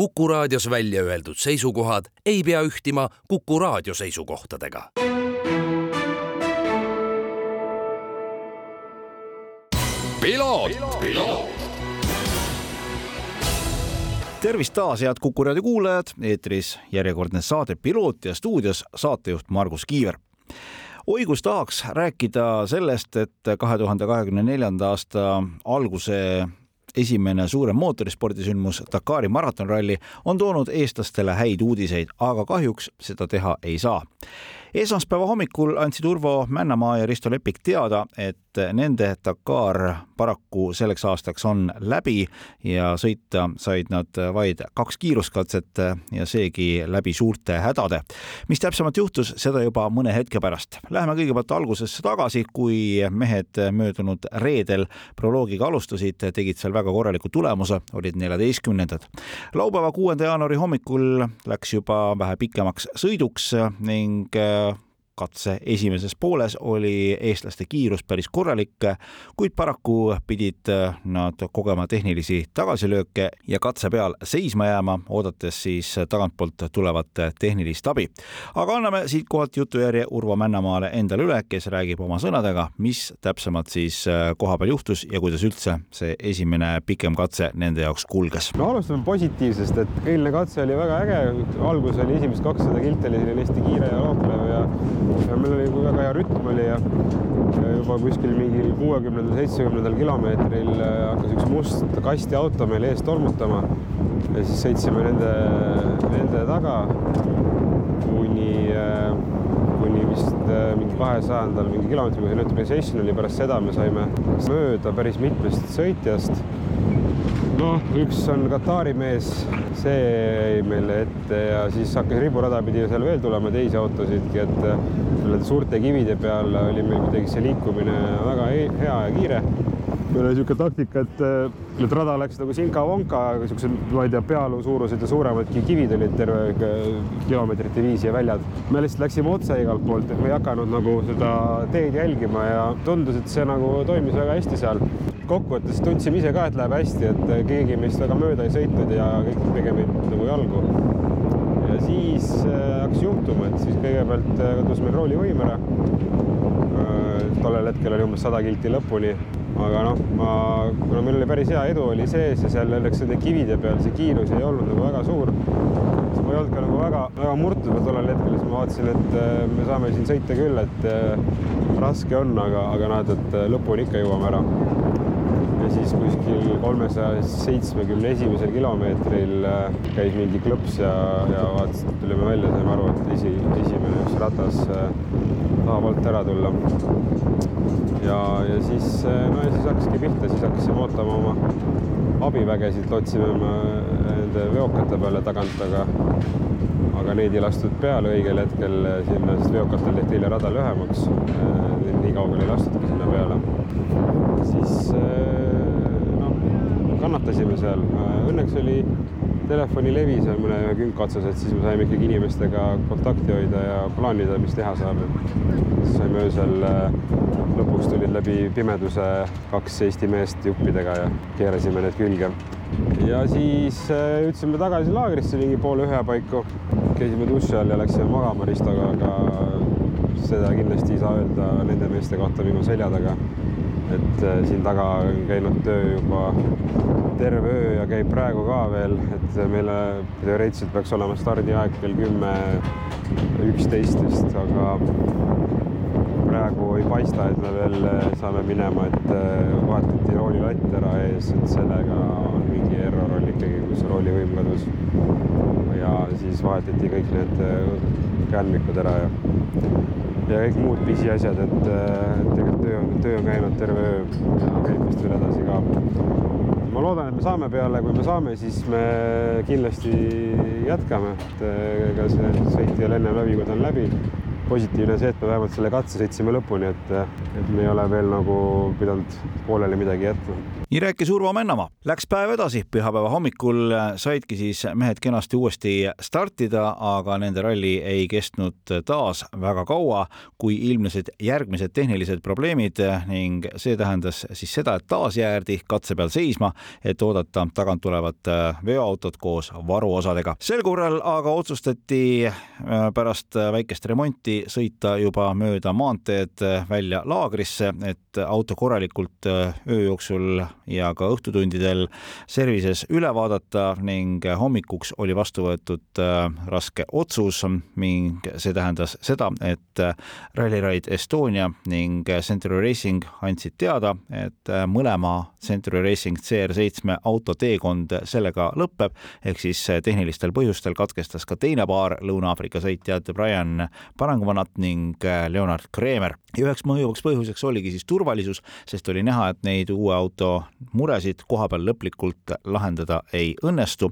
Kuku raadios välja öeldud seisukohad ei pea ühtima Kuku raadio seisukohtadega. tervist taas, head Kuku raadio kuulajad, eetris järjekordne saade Piloot ja stuudios saatejuht Margus Kiiver. Oi kus tahaks rääkida sellest, et kahe tuhande kahekümne neljanda aasta alguse esimene suurem mootorispordisündmus Dakari maratonralli on toonud eestlastele häid uudiseid, aga kahjuks seda teha ei saa esmaspäeva hommikul andsid Urvo Männamaa ja Risto Lepik teada, et nende Dakar paraku selleks aastaks on läbi ja sõita said nad vaid kaks kiiruskatset ja seegi läbi suurte hädade. mis täpsemalt juhtus, seda juba mõne hetke pärast. Läheme kõigepealt algusesse tagasi, kui mehed möödunud reedel proloogiga alustasid, tegid seal väga korraliku tulemuse, olid neljateistkümnendad. laupäeva, kuuenda jaanuari hommikul läks juba vähe pikemaks sõiduks ning katse esimeses pooles oli eestlaste kiirus päris korralik, kuid paraku pidid nad kogema tehnilisi tagasilööke ja katse peal seisma jääma, oodates siis tagantpoolt tulevat tehnilist abi. aga anname siitkohalt jutujärje Urvo Männamaale endale üle, kes räägib oma sõnadega, mis täpsemalt siis kohapeal juhtus ja kuidas üldse see esimene pikem katse nende jaoks kulges. no alustame positiivsest, et eilne katse oli väga äge, algus oli esimesed kakssada kilti oli selline hästi kiire ja looklev ja ja meil oli väga hea rütm oli ja, ja juba kuskil mingil kuuekümnendal, seitsmekümnendal kilomeetril äh, hakkas üks must kastiauto meil ees tolmutama ja siis sõitsime nende, nende taga kuni, äh, kuni vist äh, mingi kahesajandal mingi kilomeetri peal neutralisation oli, pärast seda me saime mööda päris mitmest sõitjast noh, üks on Katari mees, see jäi meile ette ja siis hakkas riburada pidi seal veel tulema teisi autosidki, et nende suurte kivide peal oli meil kuidagi see liikumine väga hea ja kiire. meil oli niisugune taktika, et, et rada läks nagu sinka-vonka, niisugused, ma ei tea, pealuu suurused ja suuremadki kivid olid terve kilomeetrite viisi ja väljad. me lihtsalt läksime otse igalt poolt, et me ei hakanud nagu seda teed jälgima ja tundus, et see nagu toimis väga hästi seal kokkuvõttes tundsime ise ka, et läheb hästi, et keegi meist väga mööda ei sõitnud ja kõik tegime nagu jalgu. ja siis äh, hakkas juhtuma, et siis kõigepealt äh, kadus meil roolivõim ära. Äh, tollel hetkel oli umbes sada kilti lõpuni, aga noh, ma, kuna meil oli päris hea edu oli sees ja seal õnneks nende kivide peal see kiirus ei olnud nagu väga suur, siis ma ei olnud ka nagu väga, väga murtud tollel hetkel, siis ma vaatasin, et me saame siin sõita küll, et raske on, aga, aga näed, et lõpuni ikka jõuame ära siis kuskil kolmesaja seitsmekümne esimesel kilomeetril äh, käis mingi klõps ja, ja vaatas, tulime välja, saime aru, et esi, esimene üks ratas äh, tahab alt ära tulla. ja, ja siis, äh, no ja siis hakkaski pihta, siis hakkasime ootama oma abivägesid, lootsime nende veokate peale tagant, aga aga neid ei lastud peale õigel hetkel sinna, sest veokatel tehti eile rada lühemaks. nii kaugele ei lastudki sinna peale. siis kannatasime seal. Õnneks oli telefonilevi seal mõne ühe künka otsas, et siis me saime ikkagi inimestega kontakti hoida ja plaanida, mis teha saab. siis saime öösel, äh, lõpuks tulid läbi pimeduse kaks Eesti meest juppidega ja keerasime need külge. ja siis äh, jõudsime tagasi laagrisse mingi poole ühe paiku. käisime duši all ja läksime magama Ristoga, aga seda kindlasti ei saa öelda nende meeste kohta minu selja taga et äh, siin taga on käinud töö juba terve öö ja käib praegu ka veel, et meile teoreetiliselt peaks olema stardiaeg kell kümme, üksteist vist, aga praegu ei paista, et me veel saame minema, et äh, vahetati roolilatt ära ees, et sellega on mingi error oli ikkagi, kus roolivõim kadus. ja siis vahetati kõik need äh, kändmikud ära ja ja kõik muud pisiasjad, et, et tegelikult töö on, töö on käinud terve öö ja käib vist veel edasi ka. ma loodan, et me saame peale, kui me saame, siis me kindlasti jätkame, et ega see sõit ei ole ennem läbi, kui ta on läbi. Positiivne see, et me vähemalt selle katse sõitsime lõpuni, et, et me ei ole veel nagu pidanud pooleli midagi jätma. nii rääkis Urvo Männamaa. Läks päev edasi, pühapäeva hommikul saidki siis mehed kenasti uuesti startida, aga nende ralli ei kestnud taas väga kaua, kui ilmnesid järgmised tehnilised probleemid ning see tähendas siis seda, et taas jäädi katse peal seisma, et oodata tagant tulevat veoautot koos varuosadega. sel korral aga otsustati äh, pärast väikest remonti sõita juba mööda maanteed välja laagrisse, et auto korralikult äh, öö jooksul ja ka õhtutundidel servises üle vaadata ning hommikuks oli vastu võetud äh, raske otsus ning see tähendas seda, et Rally Ride Estonia ning Century Racing andsid teada, et mõlema Century Racing CR7 auto teekond sellega lõpeb, ehk siis tehnilistel põhjustel katkestas ka teine paar Lõuna-Aafrika sõitjad Brian Parangvanat ning Leonard Kreemer. ja üheks mõjuvaks põhjuseks oligi siis turvalisus, sest oli näha, et neid uue auto muresid koha peal lõplikult lahendada ei õnnestu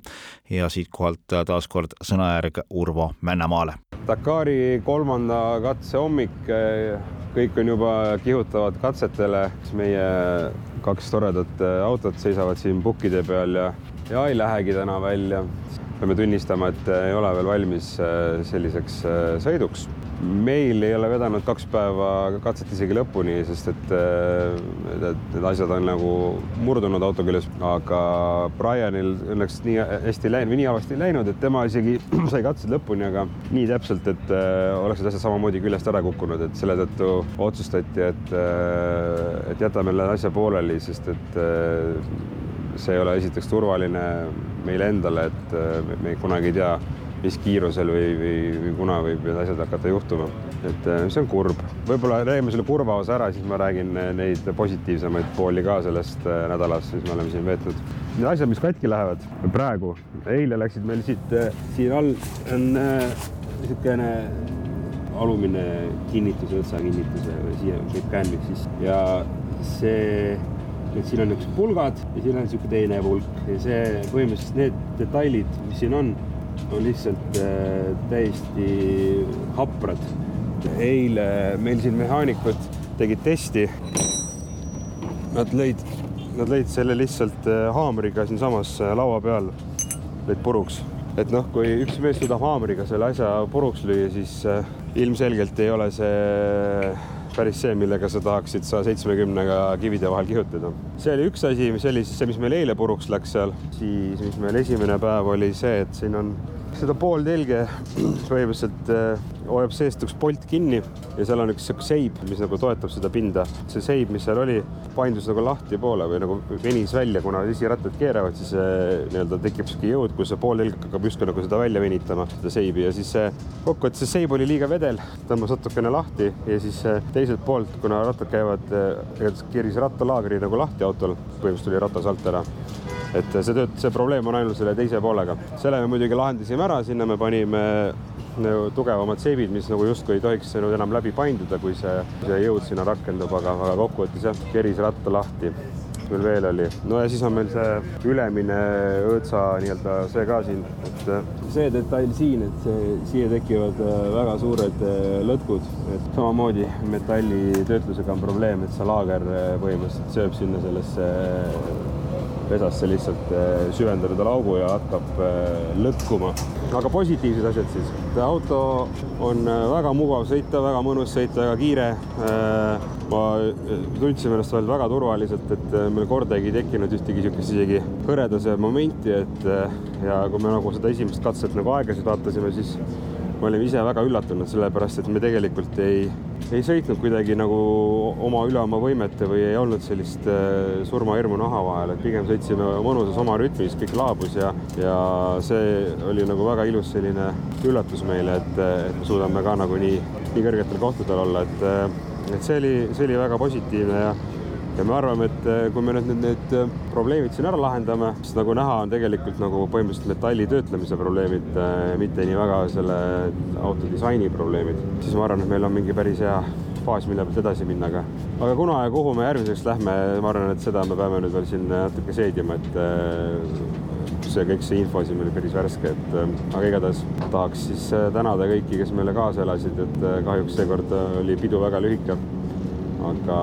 ja siitkohalt taaskord sõnajärg Urvo Männamaale. Dakari kolmanda katse hommik, kõik on juba kihutavad katsetele, meie kaks toredat autot seisavad siin pukkide peal ja, ja ei lähegi täna välja. peame tunnistama, et ei ole veel valmis selliseks sõiduks meil ei ole vedanud kaks päeva katset isegi lõpuni, sest et need asjad on nagu murdunud auto küljes, aga Brianil õnneks nii hästi läinud või nii halvasti läinud, et tema isegi sai katsed lõpuni, aga nii täpselt, et oleks need asjad samamoodi küljest ära kukkunud, et selle tõttu otsustati, et, et jätame selle asja pooleli, sest et see ei ole esiteks turvaline meile endale, et me kunagi ei tea mis kiirusel või, või, või kuna võib need asjad hakata juhtuma. et see on kurb, võib-olla räägime selle kurva osa ära, siis ma räägin neid positiivsemaid pooli ka sellest nädalast, mis me oleme siin veetnud. Need asjad, mis katki lähevad praegu, eile läksid meil siit, siin all on niisugune alumine kinnitus, õõtsakinnitus või siia käib käändlik siis ja see et siin on niisugused pulgad ja siin on niisugune teine pulk ja see põhimõtteliselt need detailid, mis siin on on lihtsalt äh, täiesti haprad. eile meil siin mehaanikud tegid testi. Nad lõid, nad lõid selle lihtsalt äh, haamriga siinsamas äh, laua peal, lõid puruks. et noh, kui üks mees suudab haamriga selle asja puruks lüüa, siis ilmselgelt ei ole see päris see, millega sa tahaksid saja seitsmekümnega kivide vahel kihutada. see oli üks asi, mis oli siis see, mis meil eile puruks läks seal, siis mis meil esimene päev oli see, et siin on seda pooltelge põhimõtteliselt hoiab seest üks polt kinni ja seal on üks sihuke seib, mis nagu toetab seda pinda. see seib, mis seal oli, paindus nagu lahti poole või nagu venis välja, kuna esirattad keeravad, siis nii-öelda tekib sihuke jõud, kus see pooltelg hakkab justkui nagu seda välja venitama, seda seibi ja siis kokkuvõttes see seib oli liiga vedel, tõmbas natukene lahti ja siis teiselt poolt, kuna rattad käivad, keeris rattalaagri nagu lahti autol, põhimõtteliselt tuli ratas alt ära et see tööt-, see probleem on ainult selle teise poolega. selle me muidugi lahendasime ära, sinna me panime tugevamad seibid, mis nagu justkui ei tohiks nagu enam läbi painduda, kui see, see jõud sinna rakendub, aga, aga kokkuvõttes jah, keris ratta lahti. meil veel oli, no ja siis on meil see ülemine õõtsa nii-öelda see ka siin, et see detail siin, et see, siia tekivad väga suured lõtkud, et samamoodi metallitöötlusega on probleem, et see laager põhimõtteliselt sööb sinna sellesse pesasse lihtsalt süvendab endale augu ja hakkab lõtkuma. aga positiivsed asjad siis. auto on väga mugav sõita, väga mõnus sõita, väga kiire. ma tundsin ennast veel väga turvaliselt, et meil kordagi ei tekkinud ühtegi niisugust isegi hõreduse momenti, et ja kui me nagu seda esimest katset nagu aegasid vaatasime, siis me olime ise väga üllatunud, sellepärast et me tegelikult ei, ei sõitnud kuidagi nagu oma üle oma võimete või ei olnud sellist surmahirmu naha vahel, et pigem sõitsime mõnusas oma rütmis, kõik laabus ja, ja see oli nagu väga ilus selline üllatus meile, et, et me suudame ka nagu nii, nii kõrgetel kohtadel olla, et, et see oli, see oli väga positiivne ja ja me arvame, et kui me nüüd need, need probleemid siin ära lahendame, siis nagu näha, on tegelikult nagu põhimõtteliselt metalli töötlemise probleemid, mitte nii väga selle auto disaini probleemid, siis ma arvan, et meil on mingi päris hea faas, mille pealt edasi minna, aga aga kuna ja kuhu me järgmiseks lähme, ma arvan, et seda me peame nüüd veel siin natuke seedima, et see kõik see info siin oli päris värske, et aga igatahes tahaks siis tänada kõiki, kes meile kaasa elasid, et kahjuks seekord oli pidu väga lühike. Aga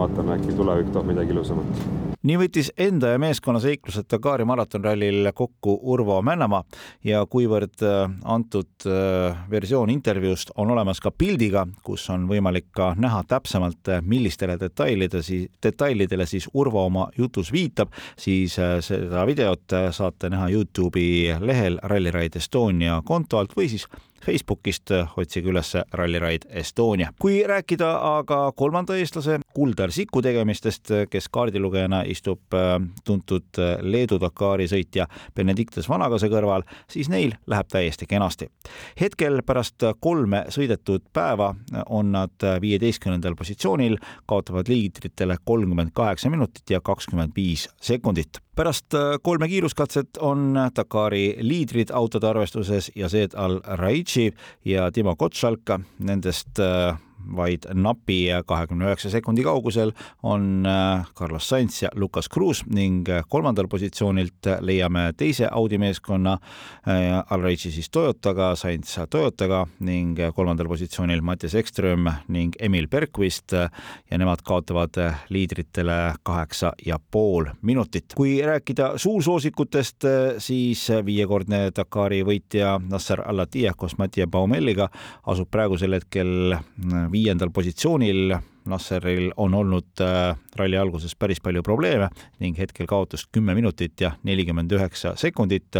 vaatame, äkki tulevik toob midagi ilusamat. Nii võttis enda ja meeskonna seiklused Dakari maratonrallil kokku Urvo Männamaa ja kuivõrd äh, antud äh, versioon intervjuust on olemas ka pildiga, kus on võimalik ka näha täpsemalt, äh, millistele detailide siis, detailidele siis Urvo oma jutus viitab, siis seda videot saate näha Youtube'i lehel Rally Ride Estonia konto alt või siis Facebookist otsige üles Rally Ride Estonia. kui rääkida aga kolmanda eestlase Kuldar Siku tegemistest, kes kaardilugejana istub äh, tuntud Leedu Dakari sõitja Benedictus Vanagase kõrval, siis neil läheb täiesti kenasti. hetkel pärast kolme sõidetud päeva on nad viieteistkümnendal positsioonil, kaotavad liidritele kolmkümmend kaheksa minutit ja kakskümmend viis sekundit pärast äh, kolme kiiruskatset on Dakari liidrid autode arvestuses Yazed Al-Raichi ja Timo Kotšalka. Nendest äh, vaid napi kahekümne üheksa sekundi kaugusel on äh, Carlos Sainz ja Lucas Cruz ning äh, kolmandal positsioonilt leiame teise Audi meeskonna äh, Alreichi siis Toyotaga, Sainz Toyotaga ning kolmandal positsioonil Mattias Ekström ning Emil Bergvist ja nemad kaotavad liidritele kaheksa ja pool minutit. kui rääkida suursoosikutest, siis viiekordne Dakari võitja Nasser Al-Attiyah koos Mattia Baumelliga asub praegusel hetkel viiendal positsioonil Nasseril on olnud äh, ralli alguses päris palju probleeme ning hetkel kaotust kümme minutit ja nelikümmend üheksa sekundit.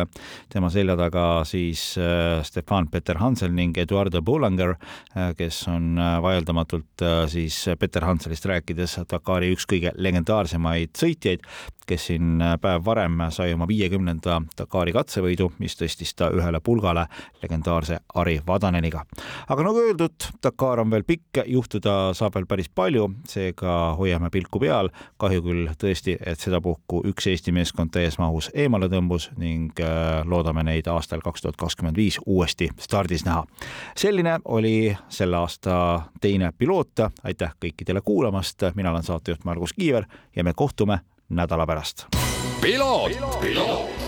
tema selja taga siis äh, Stefan Peter Hansel ning Eduardo Boulanger, äh, kes on vaieldamatult siis Peter Hanselist rääkides Dakari üks kõige legendaarsemaid sõitjaid, kes siin päev varem sai oma viiekümnenda Dakari katsevõidu, mis tõstis ta ühele pulgale legendaarse Ari Vadaneniga. aga nagu öeldud, Dakar on veel pikk, juhtuda saab veel päris palju, seega hoiame pilku peal. kahju küll tõesti, et sedapuhku üks Eesti meeskond täies mahus eemale tõmbus ning äh, loodame neid aastal kaks tuhat kakskümmend viis uuesti stardis näha. selline oli selle aasta teine piloot. aitäh kõikidele kuulamast, mina olen saatejuht Margus Kiiver ja me kohtume nädala pärast. piloot, piloot..